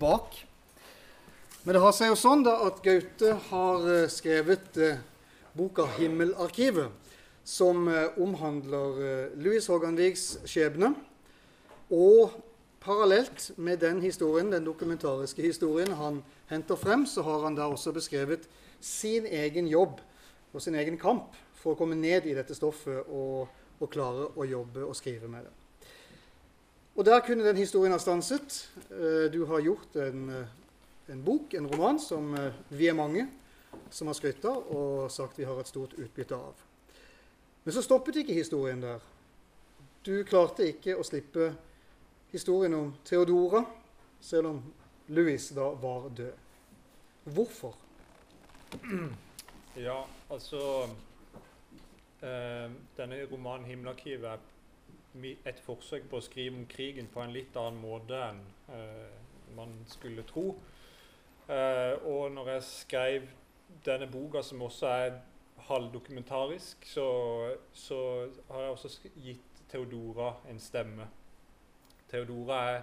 bak. Men det har seg jo sånn da at Gaute har eh, skrevet eh, boka 'Himmelarkivet', som eh, omhandler Louis Håganvigs skjebne. Og parallelt med den historien, den dokumentariske historien han henter frem, så har han da også beskrevet sin egen jobb og sin egen kamp for å komme ned i dette stoffet og, og klare å jobbe og skrive med det. Og der kunne den historien ha stanset. Eh, Du har gjort en, eh, en bok, en roman, som eh, vi er mange som har skrytt av og sagt vi har et stort utbytte av. Men så stoppet ikke historien der. Du klarte ikke å slippe historien om Theodora, selv om Louis da var død. Hvorfor? Ja, altså eh, Denne romanen 'Himmelarkivet' et forsøk på å skrive om krigen på en litt annen måte enn eh, man skulle tro. Eh, og når jeg skrev denne boka, som også er halvdokumentarisk, så, så har jeg også gitt Theodora en stemme. Theodora er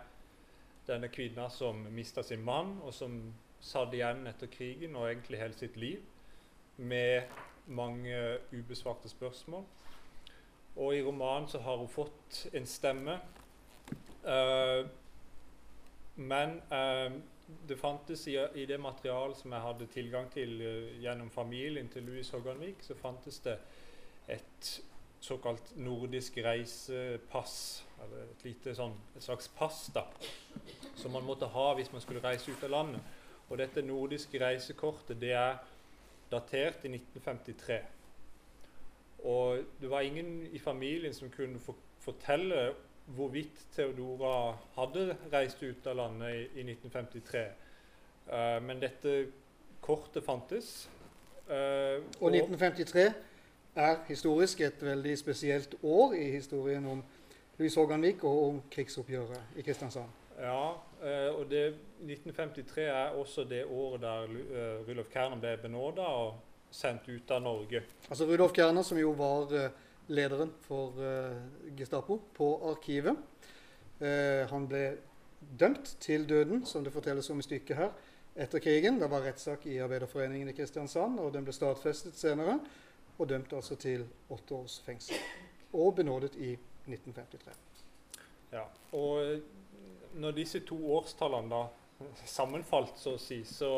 denne kvinna som mista sin mann, og som satt igjen etter krigen og egentlig hele sitt liv med mange ubesvarte spørsmål. Og i romanen så har hun fått en stemme. Uh, men uh, det fantes i, i det materialet som jeg hadde tilgang til uh, gjennom familien til Louis Hogganvik, så fantes det et såkalt nordisk reisepass. Eller et lite sånn, et slags pass da, som man måtte ha hvis man skulle reise ut av landet. Og dette nordiske reisekortet det er datert i 1953. Og det var ingen i familien som kunne for fortelle hvorvidt Theodora hadde reist ut av landet i, i 1953. Uh, men dette kortet fantes. Uh, Og 1953 er historisk et veldig spesielt år i historien om Louis Håganvik og om krigsoppgjøret i Kristiansand. Ja, eh, og det, 1953 er også det året der Rudolf Kerner ble benåda og sendt ut av Norge. Altså Rudolf Kjerner, som jo var eh, lederen for eh, Gestapo på Arkivet. Eh, han ble dømt til døden, som det fortelles om i stykket her, etter krigen. Det var rettssak i Arbeiderforeningen i Kristiansand, og den ble stadfestet senere. Og dømt altså til åtte års fengsel. Og benådet i 1953. Ja, og når disse to årstallene da sammenfalt, så å si, så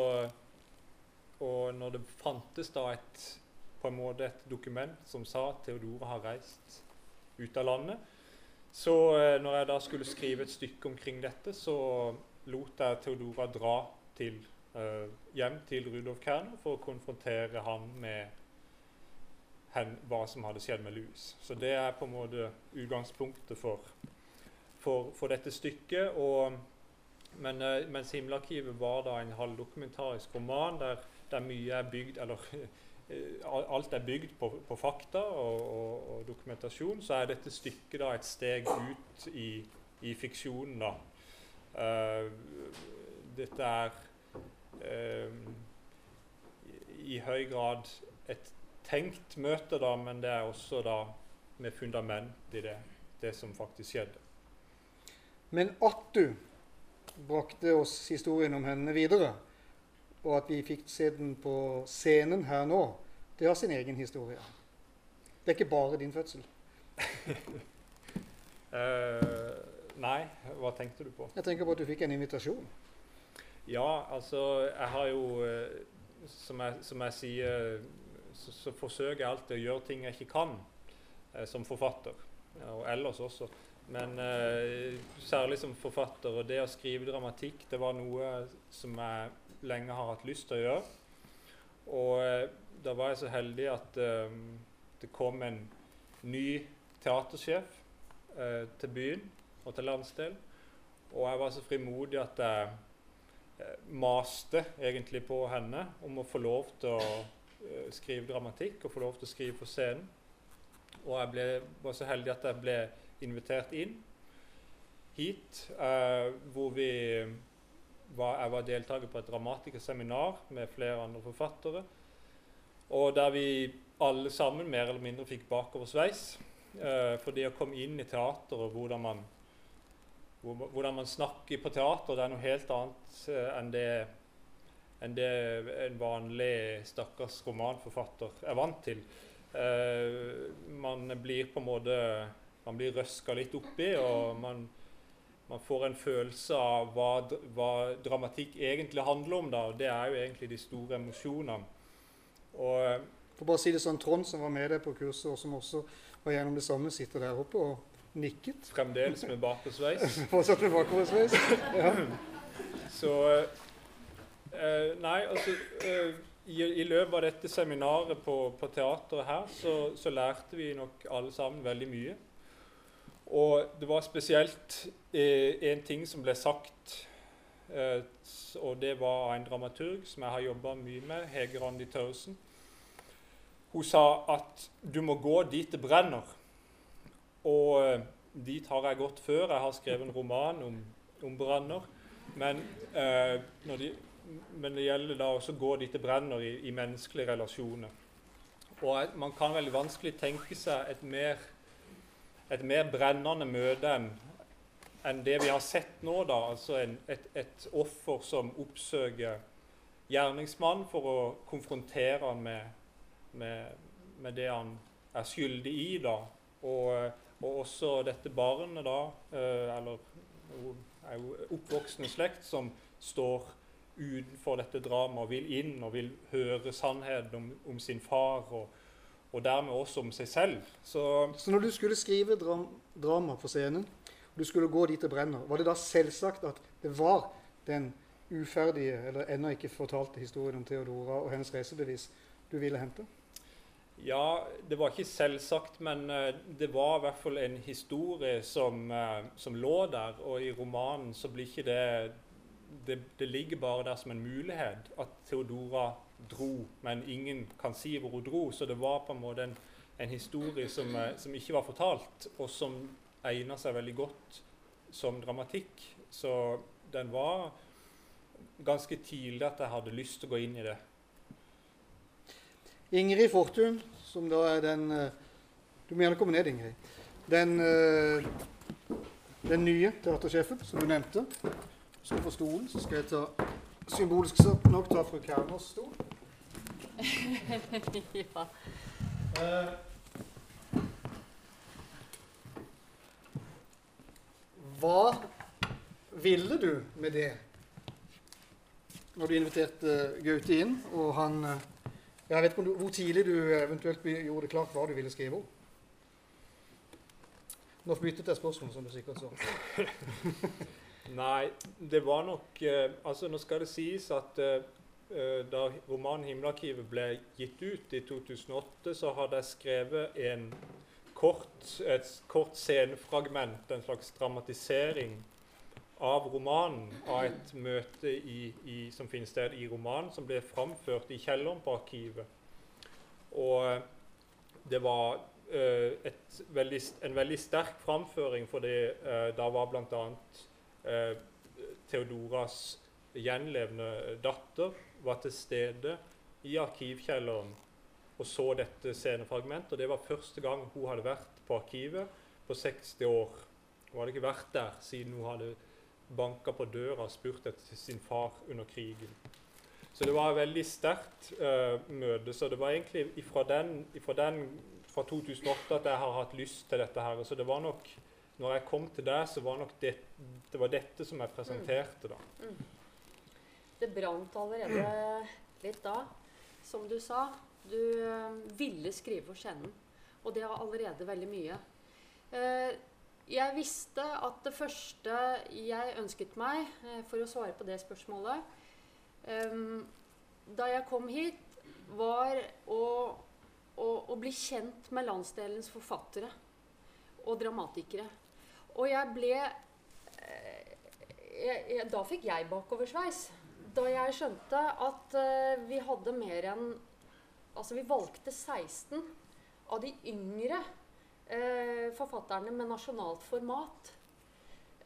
Og når det fantes da et på en måte et dokument som sa at Theodora har reist ut av landet, så eh, når jeg da skulle skrive et stykke omkring dette, så lot jeg Theodora dra til, eh, hjem til Rudolf Kerner for å konfrontere han med hen, hva som hadde skjedd med Louis. Så det er på en måte utgangspunktet for for, for dette stykket. Og, men, eh, mens 'Himmelarkivet' var da en halvdokumentarisk roman der, der mye er bygd eller eh, alt er bygd på, på fakta og, og, og, dokumentasjon, så er dette stykket da et steg ut i, i fiksjonen. da. Uh, dette er uh, i, høy grad et tenkt møte, da, men det er også da med fundament i det, det som faktisk skjedde. Men at du brakte oss historien om henne videre, og at vi fikk se den på scenen her nå, det har sin egen historie. Det er ikke bare din fødsel. uh, nei, hva tenkte du på? Jeg tenker på at du fikk en invitasjon. Ja, altså Jeg har jo eh, Som jeg, som jeg sier, så, så, forsøker jeg alltid å gjøre ting jeg ikke kan eh, som forfatter. Og ellers også. Men eh, særlig som forfatter. Og det å skrive dramatikk, det var noe som jeg lenge har hatt lyst til å gjøre. Og eh, da var jeg så heldig at eh, det kom en ny teatersjef eh, til byen og til landsdelen. Og jeg var så frimodig at jeg eh, maste egentlig på henne om å få lov til å eh, skrive dramatikk og få lov til å skrive på scenen. Og jeg ble, var så heldig at jeg ble invitert inn hit, eh, hvor vi var, jeg var deltaker på et dramatikerseminar med flere andre forfattere. Og der vi alle sammen mer eller mindre fikk bakoversveis. Eh, for det å komme inn i teater og hvordan man hvordan man snakker på teater, det er noe helt annet eh, enn det, enn det en vanlig stakkars romanforfatter er vant til. Eh, man blir på en måte man blir røska litt oppi, og man, man, får en følelse av hva, hva, dramatikk egentlig handler om. da, og Det er jo egentlig de store emosjonene. Og, For bare å si det sånn, Trond, som var med deg på kurset, og som også var gjennom det samme, sitter der oppe og nikket. Fremdeles med bakoversveis. Fortsatt med bakoversveis. Ja. Så eh, Nei, altså eh, i, i, løpet av dette seminaret på, på teateret her, så, så, lærte vi nok alle sammen veldig mye. Og det var spesielt eh, en ting som ble sagt, eh, og det var en dramaturg som jeg har jobba mye med, Hege Randi Tørresen. Hun sa at du må gå dit det brenner. Og eh, dit har jeg gått før. Jeg har skrevet en roman om, om branner. Men, eh, de, men, det gjelder da også å gå dit det brenner i, i menneskelige relasjoner. Og man kan veldig vanskelig tenke seg et mer, et mer brennende møte enn det vi har sett nå. da, altså en, et, et, offer som oppsøker gjerningsmannen for å konfrontere han med, med, med det han er skyldig i. da, og og også dette barnet, da, eh, eller er jo oppvoksende slekt, som står utenfor dette dramaet og vil inn og vil høre sannheten om, om sin far. og, og dermed også om seg selv. Så, så når du skulle skrive dram drama på scenen, og du skulle gå dit det brenner, var det da selvsagt at det var den uferdige eller ennå ikke fortalte historien om Theodora og hennes reisebevis du ville hente? Ja, det var ikke selvsagt, men uh, det var i hvert fall en historie som, uh, som, lå der. Og i romanen så blir ikke det, det det, ligger bare der som en mulighet at Theodora dro, men ingen kan si hvor hun dro. Så det var på en måte en, en historie som, uh, som, ikke var fortalt, og som egna seg veldig godt som dramatikk. Så den var ganske tidlig at jeg hadde lyst til å gå inn i det. Ingrid Fortun, som da er den eh, Du må gjerne komme ned, Ingrid. Den, eh, den nye teatersjefen som du nevnte. Skal få stolen, så skal jeg ta symbolisk nok ta fru Kerners stol. ja. Uh, hva ville du med det når du inviterte Gaute inn, og han jeg vet ikke hvor tidlig du eventuelt gjorde det klart hva du ville skrive om. Nå byttet jeg spørsmål, som du sikkert så. Nei, det var nok eh, Altså, nå skal det sies at eh, eh da romanen 'Himmelarkivet' ble gitt ut i 2008, så hadde jeg skrevet en kort, et kort scenefragment, en slags dramatisering av romanen, av et møte i, i, som finner sted i romanen, som ble framført i kjelleren på Arkivet. Og eh, det var uh, veldig, en veldig sterk framføring, for uh, da var bl.a. Uh, Theodoras gjenlevende datter var til stede i arkivkjelleren og så dette scenefragmentet. Og det var første gang hun hadde vært på Arkivet på 60 år. Hun hadde ikke vært der siden hun hadde banka på døra og spurt etter sin far under krigen. Så det var et veldig sterkt uh, møte. Så det var egentlig ifra den, ifra den, fra 2008 at jeg har hatt lyst til dette her. Så det var nok når jeg kom til deg, så var nok det, det var dette som jeg presenterte, da. Det brant allerede litt da, som du sa. Du uh, ville skrive for scenen. Og det var allerede veldig mye. Uh, jeg visste at det første jeg ønsket meg, eh, for å svare på det spørsmålet Da jeg kom hit, var å, å, å, bli kjent med landsdelens forfattere og dramatikere. Og jeg ble eh, jeg, jeg, Da fikk jeg bakoversveis. Da jeg skjønte at uh, vi hadde mer enn Altså, vi valgte 16 av de yngre uh, forfatterne med nasjonalt format.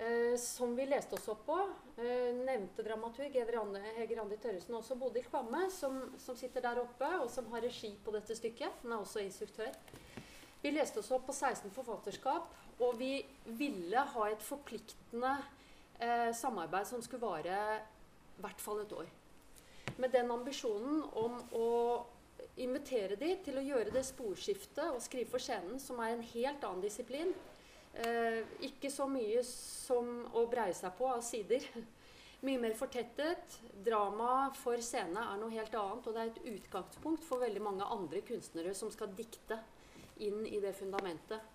Uh, som vi leste oss opp på. Nevnte dramaturg Hege Randi Tørresen, også Bodil Kvamme, som, som, sitter der oppe, og som har regi på dette stykket. Hun er også instruktør. Vi leste oss opp på 16 forfatterskap, og vi ville ha et forpliktende samarbeid som skulle vare i hvert fall et år. Med den ambisjonen om å invitere de til å gjøre det sporskiftet og skrive for scenen, som er en helt annen disiplin. Eh, ikke så mye som å breie seg på av sider. Mye mer fortettet. Drama for scene er noe helt annet, og det er et utgangspunkt for veldig mange andre kunstnere som skal dikte inn i det fundamentet.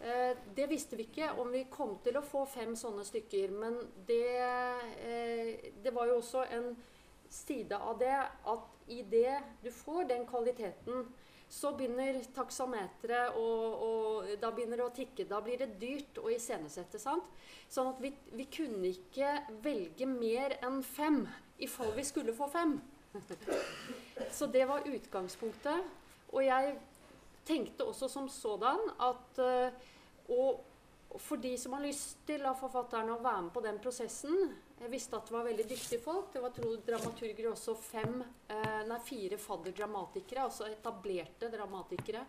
Eh, det visste vi ikke om vi kom til å få fem sånne stykker, men det, eh, det var jo også en side av det at i det du får den kvaliteten, så begynner taksameteret og da begynner det å tikke. Da blir det dyrt å iscenesette. sant? Sånn at vi, vi kunne ikke velge mer enn fem i fall vi skulle få fem. Så det var utgangspunktet. Og jeg tenkte også som sådan at og for de som har lyst til av forfatterne å være med på den prosessen Jeg visste at det var veldig dyktige folk. Det var tro dramaturger også fem, eh, nei, fire fadderdramatikere, altså etablerte dramatikere,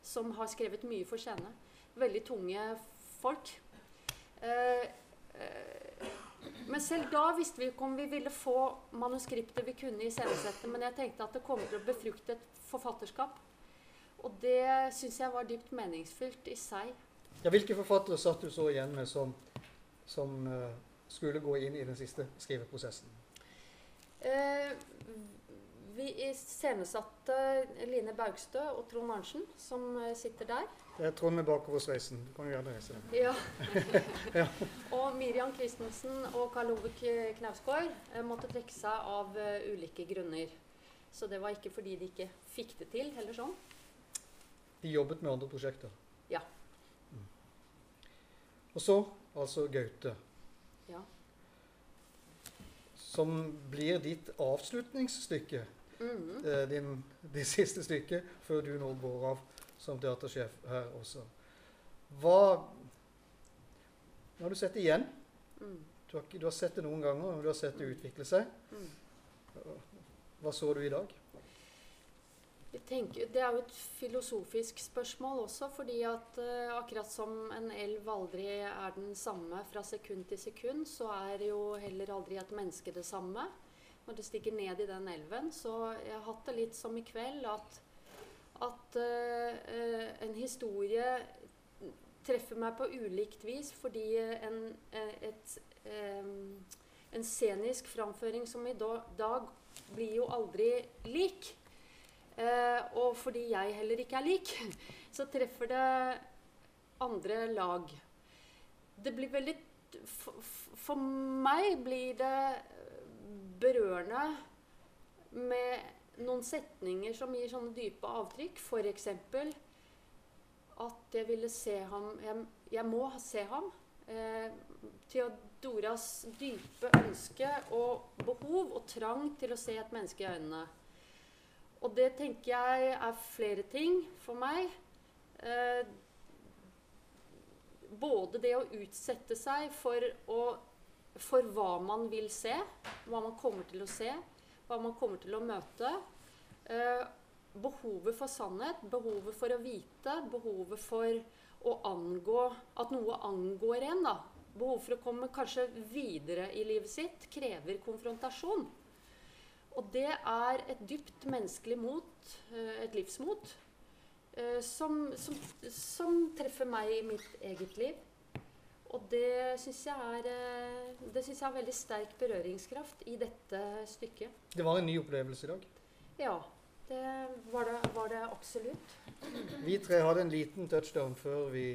som har skrevet mye for scene. Veldig tunge folk. Eh, eh, men selv da visste vi ikke om vi ville få manuskriptet vi kunne iscenesette. Men jeg tenkte at det kommer til å befrukte et forfatterskap. Og det syns jeg var dypt meningsfylt i seg. Ja, hvilke forfattere satt du så igjen med som, som uh, skulle gå inn i den siste skriveprosessen? Uh, vi iscenesatte Line Baugstø og Trond Arntzen, som uh, sitter der. Det er Trond med bakoversveisen. Du kan jo gjerne reise den. Ja. ja. Og Miriam Christensen og Karl Ove Knausgård måtte trekke seg av ulike grunner. Så det var ikke fordi de ikke fikk det til, heller sånn. De jobbet med andre prosjekter? Ja. Og så altså Gaute. Ja. Som blir ditt avslutningsstykke. Mm eh, din, det siste stykket før du nå går av som teatersjef her også. Hva Nå har du sett det igjen. Mm. Du, har, du har, sett det noen ganger, og du har sett det utvikle seg. Mm. Hva så du i dag? Tenker, det er jo et filosofisk spørsmål også, fordi at uh, akkurat som en elv aldri er den samme fra sekund til sekund, så er jo heller aldri et menneske det samme når det stikker ned i den elven. Så jeg har hatt det litt som i kveld at, at uh, en historie treffer meg på ulikt vis fordi en, et, um, en scenisk framføring som i dag blir jo aldri lik. Eh, og fordi jeg heller ikke er lik, så treffer det andre lag. Det blir veldig For, meg blir det berørende med noen setninger som gir sånne dype avtrykk. F.eks. at jeg ville se ham Jeg, jeg må se ham. Eh, Theodoras dype ønske og behov og trang til å se et menneske i øynene. Og det tenker jeg er flere ting for meg. Eh, både det å utsette seg for, å, for, hva man vil se, hva man kommer til å se, hva man kommer til å møte. Eh, behovet for sannhet, behovet for å vite, behovet for å angå At noe angår en. da. Behov for å komme kanskje videre i livet sitt krever konfrontasjon. Og det er et dypt menneskelig mot, eh, et livsmot, eh, som, som, som treffer meg i mitt eget liv. Og det syns jeg, eh, det synes jeg har veldig sterk berøringskraft i dette stykket. Det var en ny opplevelse i dag? Ja, det var det, var det absolutt. Vi tre hadde en liten touchdown før vi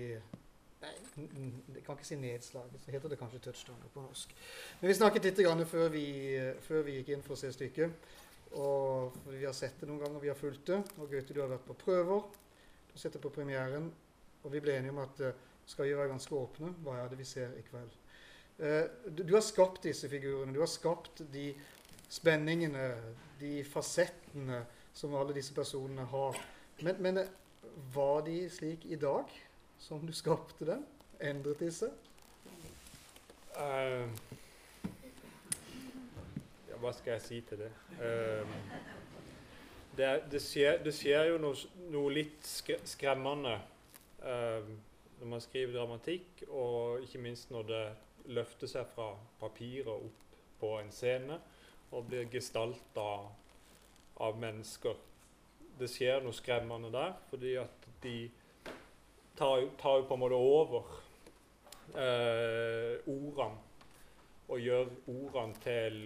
jeg kan ikke si nedslag, så heter det kanskje touchdown på norsk. Men vi snakket litt før vi, før vi gikk inn for å se stykket. Og Vi har sett det noen ganger, vi har fulgt det. Og Gaute, du har vært på prøver. Du har sett det på premieren. Og vi ble enige om at uh, skal vi være ganske åpne. Hva er det vi ser i kveld? Uh, du, har skapt disse figurene. Du har skapt de spenningene, de fasettene som alle disse personene har. Men, men var de slik i dag? Som du skapte den? Endret disse? Uh, ja, hva skal jeg si til det? Uh, det, det, skjer, det, skjer, jo noe, noe litt skremmende uh, når man skriver dramatikk, og ikke minst når det løfter seg fra papiret opp på en scene og blir gestalta av mennesker. Det skjer noe skremmende der, fordi at de tar, jo- tar på en måte over eh, ordene og gjør ordene til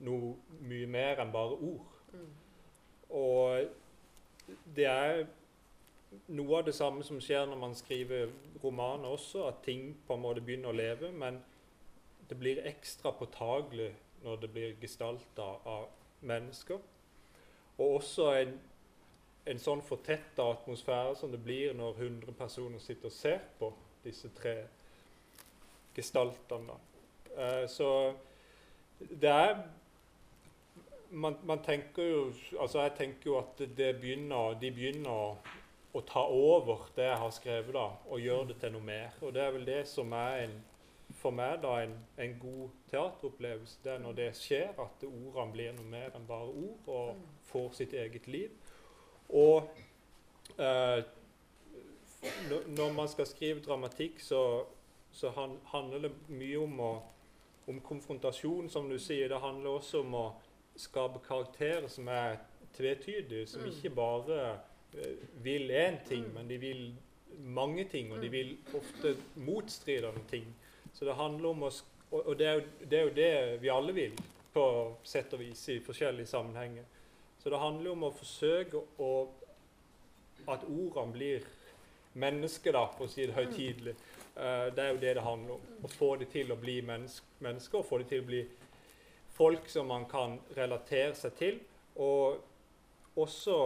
noe mye mer enn bare ord. Og det er noe av det samme som skjer når man skriver romaner også, at ting på en måte begynner å leve, men det blir ekstra påtagelig når det blir gestalta av mennesker. Og også en, en sånn fortetta atmosfære som det blir når 100 personer sitter og ser på disse tre gestaltene. Eh, så det er man, man tenker jo Altså, jeg tenker jo at det begynner, de begynner å, å ta over det jeg har skrevet, da, og gjøre det til noe mer. Og det er vel det som er en, for meg da, en, en god teateropplevelse. Det er når det skjer, at ordene blir noe mer enn bare ord, og Mm. får sitt eget liv. Og eh, når- man skal skrive dramatikk, så, så han, handler det mye om, å, om konfrontasjon, som du sier. Det handler også om å skape karakterer som er tvetydige, som Mm. ikke bare eh, vil én ting, Mm. men de vil mange ting, og de Mm. vil ofte motstridende ting. Så det handler om å Og, og det, er jo, det er jo det vi alle vil, på sett og vis, i forskjellige sammenhenger. Så det handler om å forsøke å At ordene blir mennesker, da, for å si det høytidelig. Uh, det er jo det det handler om. Å få dem til å bli menneske, mennesker, og få dem til å bli folk som man kan relatere seg til. Og også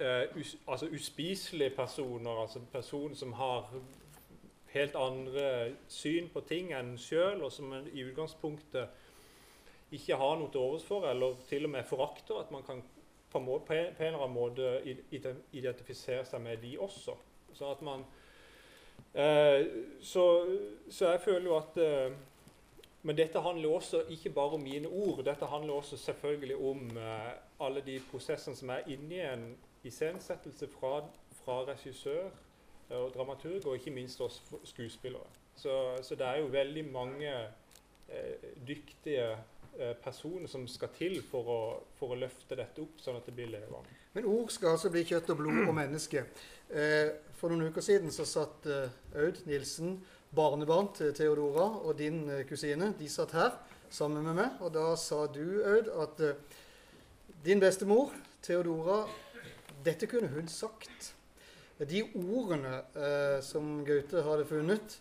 uh, us altså uspiselige personer, altså personer som har helt andre syn på ting enn sjøl, og som i utgangspunktet ikke har noe til overs for, eller til og med forakter. At man kan på, en på en eller annen måte identifisere seg med de også. Så man eh, så, så jeg føler jo at eh, Men dette handler også ikke bare om mine ord. Dette handler også selvfølgelig om eh, alle de prosessene som er inni en iscenesettelse fra, fra regissør eh, og dramaturg, og ikke minst oss skuespillere. Så, så det er jo veldig mange eh, dyktige eh, personer som skal til for å, for å løfte dette opp, sånn at det blir levende. Men ord skal altså bli kjøtt og blod og menneske. Eh, for noen uker siden så satt eh, Aud Nilsen, barnebarn til Theodora, og din eh, kusine, de satt her sammen med meg. Og da sa du, Aud, at eh, din bestemor, Theodora, dette kunne hun sagt. De ordene eh, som Gaute hadde funnet,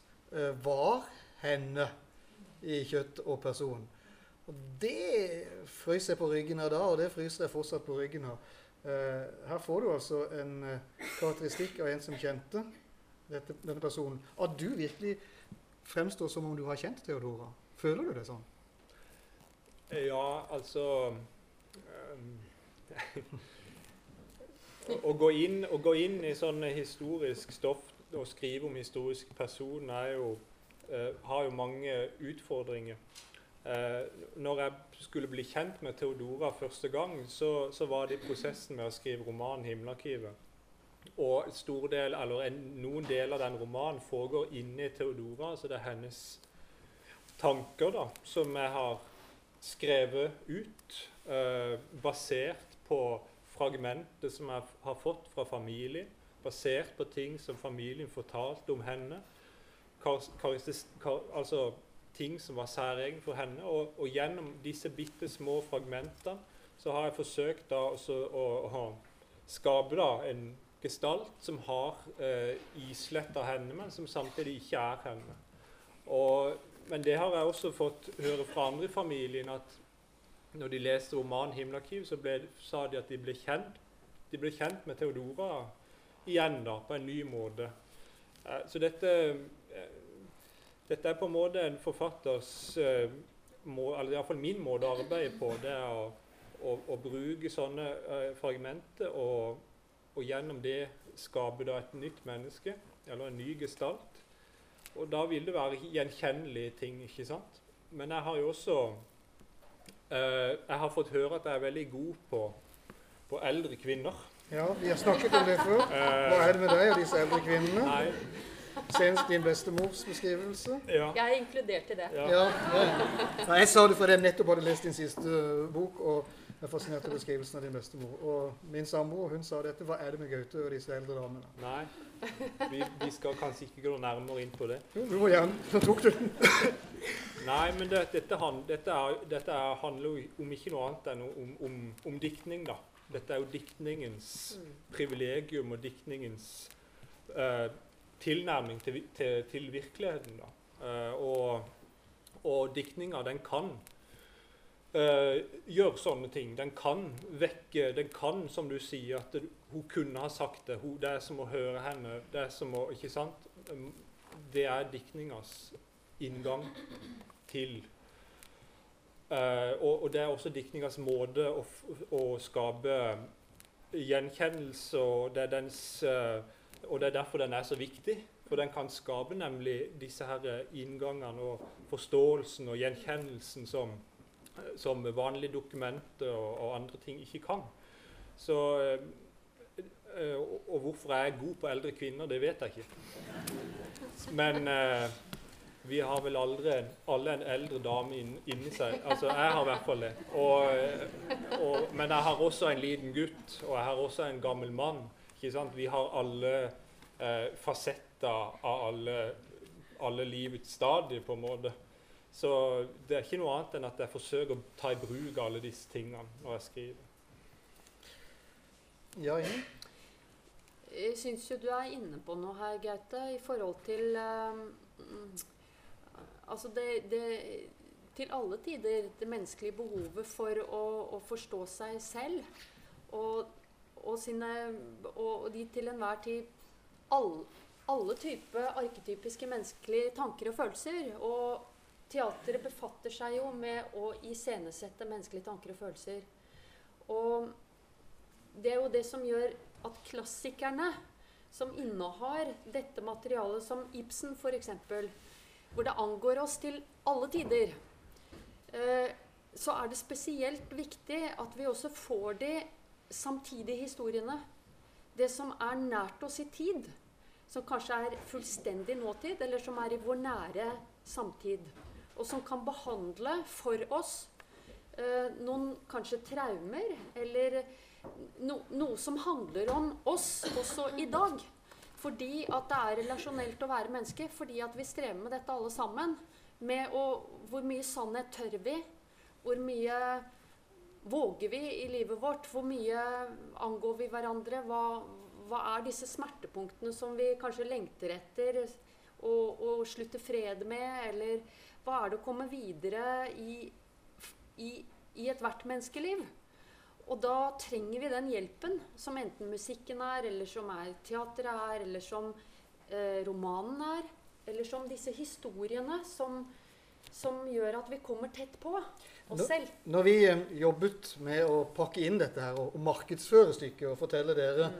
var henne i kjøtt og person. Og det fryser jeg på ryggen av da, og det fryser jeg fortsatt på ryggen av. Eh, her får du altså en eh, karakteristikk av en som kjente dette, denne personen. At du virkelig fremstår som om du har kjent Theodora. Føler du det sånn? Ja, altså um, å, gå inn, å gå inn i sånn historisk stoff og skrive om historiske personer er jo, uh, har jo mange utfordringer. Eh, når jeg skulle bli kjent med Theodora første gang, så, så var det i prosessen med å skrive romanen 'Himmelarkivet'. Og del, en, noen deler av den romanen foregår inni Theodora. Så det er hennes tanker da, som jeg har skrevet ut, eh, basert på fragmentet som jeg har fått fra familien, basert på ting som familien fortalte om henne, kar karakteris- kar altså ting som var særegne for henne. Og, og gjennom disse bitte små fragmentene så har jeg forsøkt da også å, å skape da en gestalt som har eh, islett av henne, men som samtidig ikke er henne. Og, men det har jeg også fått høre fra andre i familien, at når de leste romanen 'Himmelarkiv', så ble, sa de at de ble kjent de ble kjent med Theodora igjen da, på en ny måte. Eh, så dette, dette er på en måte en forfatters uh, må, eller iallfall min måte å arbeide på. Det er å, å, å bruke sånne uh, fragmenter og, og gjennom det skape da et nytt menneske, eller en ny gestalt. Og da vil det være gjenkjennelige ting, ikke sant? Men jeg har jo også uh, Jeg har fått høre at jeg er veldig god på, på eldre kvinner. Ja, vi har snakket om det før. Hva er det med deg og disse eldre kvinnene? nei, Senest din bestemors beskrivelse. ja, Jeg er inkludert i det. ja. Ja, ja. Jeg sa det fordi jeg nettopp hadde lest din siste uh, bok, og er fascinert av beskrivelsen av din bestemor. Og min samboer hun sa dette. Hva er det med Gaute og disse eldre damene? Nei, vi, vi skal kanskje ikke gå nærmere inn på det. Jo, du må gjerne. Nå tok du den. Nei, men det, dette, han, dette, er, dette er, handler jo om ikke noe annet enn om, om, om diktning, da. Dette er jo diktningens privilegium og diktningens eh, tilnærming til, til, til virkeligheten. Eh, og, og diktninga, den kan uh, gjøre sånne ting. Den kan vekke Den kan, som du sier, at det, hun kunne ha sagt det. Hun, det er som å høre henne. Det er som å Ikke sant? Um, Det er diktningas inngang til uh, og, og det er også diktningas måte å, å skape gjenkjennelse, og det, er dens, eh, og det er derfor den er så viktig. For den kan skape nemlig disse her inngangene og forståelsen og gjenkjennelsen som, som vanlige dokumenter og, og andre ting ikke kan. Så, eh, og, og hvorfor jeg er god på eldre kvinner, det vet jeg ikke. Men eh, vi har vel aldri alle en eldre dame inn, inni seg. Altså, jeg har i hvert fall det. Og, og, men jeg har også en liten gutt, og jeg har også en gammel mann. Ikke sant? Vi har alle eh, fasetter av alle, alle livets stadier, på en måte. Så det er ikke noe annet enn at jeg forsøker å ta i bruk alle disse tingene når jeg skriver. Ja, Inger? Jeg syns jo du er inne på noe her, Gaute, i forhold til mm, Altså det, det Til alle tider det menneskelige behovet for å, å forstå seg selv og, og, sine, og, de til enhver tid all, alle typer arketypiske menneskelige tanker og følelser. Og teateret befatter seg jo med å iscenesette menneskelige tanker og følelser. Og det er jo det som gjør at klassikerne som innehar dette materialet, som Ibsen f.eks., hvor det angår oss til alle tider, eh, så er det spesielt viktig at vi også får de samtidige historiene. Det som er nært oss i tid. Som kanskje er fullstendig nåtid, eller som er i vår nære samtid. Og som kan behandle for oss eh, noen kanskje traumer, eller no, noe som handler om oss også i dag. Fordi at det er relasjonelt å være menneske. Fordi at vi strever med dette alle sammen. Med å, hvor mye sannhet tør vi? Hvor mye våger vi i livet vårt? Hvor mye angår vi hverandre? Hva, hva er disse smertepunktene som vi kanskje lengter etter å, slutte fred med? Eller hva er det å komme videre i, i, i ethvert menneskeliv? Og da trenger vi den hjelpen, som enten musikken er, eller som er teateret er, eller som eh, romanen er, eller som disse historiene som, som gjør at vi kommer tett på oss selv. Når vi eh, jobbet med å pakke inn dette her og, og markedsføre stykket og fortelle dere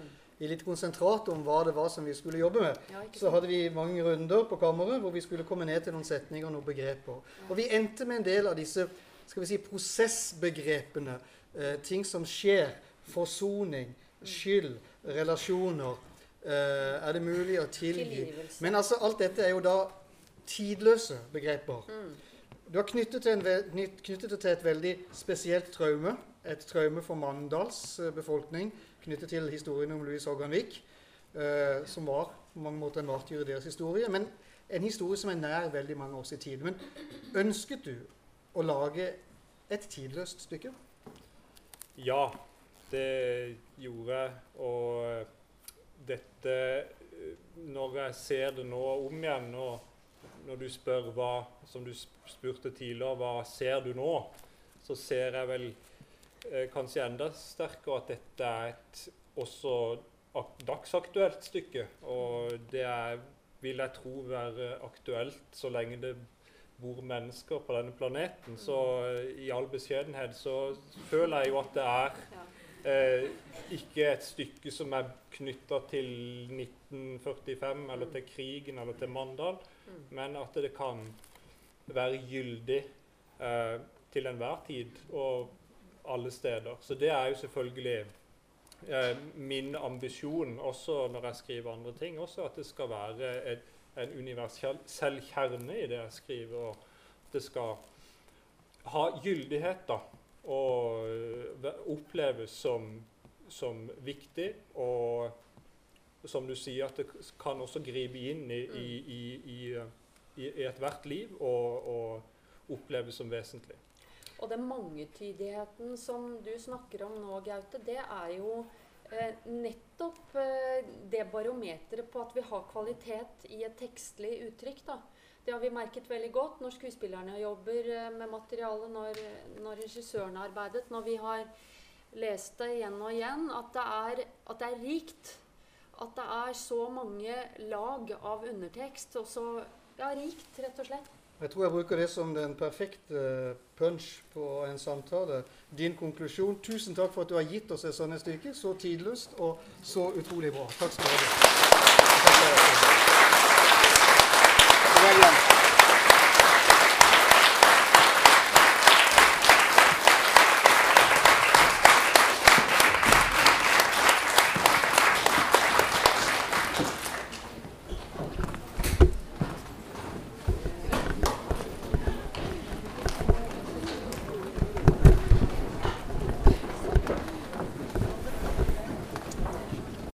i litt konsentrat om hva det var som vi skulle jobbe med, Ja, så hadde vi mange runder på kammeret hvor vi skulle komme ned til noen setninger og noen begreper. Og vi endte med en del av disse skal vi si, prosessbegrepene. Eh, ting som skjer. Forsoning, skyld, relasjoner. Eh, er det mulig å tilgi? Men altså, alt dette er jo da tidløse begreper. Mm. Du har knyttet, til en, ve- knytt- knyttet det til et veldig spesielt traume. Et traume for Mandals eh, befolkning knyttet til historien om Louis Hogganvik, eh, som var på mange måter en martyr i deres historie. Men en historie som er nær veldig mange års i tid. Men ønsket du å lage et tidløst stykke? Ja, det gjorde jeg. Og dette eh, Når jeg ser det nå om igjen, og når du spør hva Som du spurte tidligere, hva ser du nå? Så ser jeg vel eh, kanskje enda sterkere at dette er et også ak dagsaktuelt stykke. Og det er, vil jeg tro være aktuelt så lenge det bor mennesker på denne planeten. Så eh, i all beskjedenhet så føler jeg jo at det er eh, ikke et stykke som er knytta til 1945 eller til krigen eller til Mandal. Men at det kan være gyldig eh, til enhver tid og alle steder. Så det er jo selvfølgelig eh, min ambisjon også når jeg skriver andre ting, også at det skal være et, en universell kjerne i det jeg skriver. og Det skal ha gyldighet da, og eh, oppleves som, som viktig. Og som du sier, at det kan også gripe inn i, i, i, i, i ethvert liv og, og oppleves som vesentlig. Og den mangetydigheten som du snakker om nå, Gaute, det er jo eh, nettopp eh, det barometeret på at vi har kvalitet i et tekstlig uttrykk. da. Det har vi merket veldig godt når skuespillerne jobber eh, med materialet, når, når regissørene har arbeidet, når vi har lest det igjen og igjen, at det er, at det er rikt. At det er så mange lag av undertekst. Og så ja, rikt, rett og slett. Jeg tror jeg bruker det som den perfekte punch på en samtale. Din konklusjon. Tusen takk for at du har gitt oss et sånt stykke. Så tidløst og så utrolig bra. Takk skal du ha.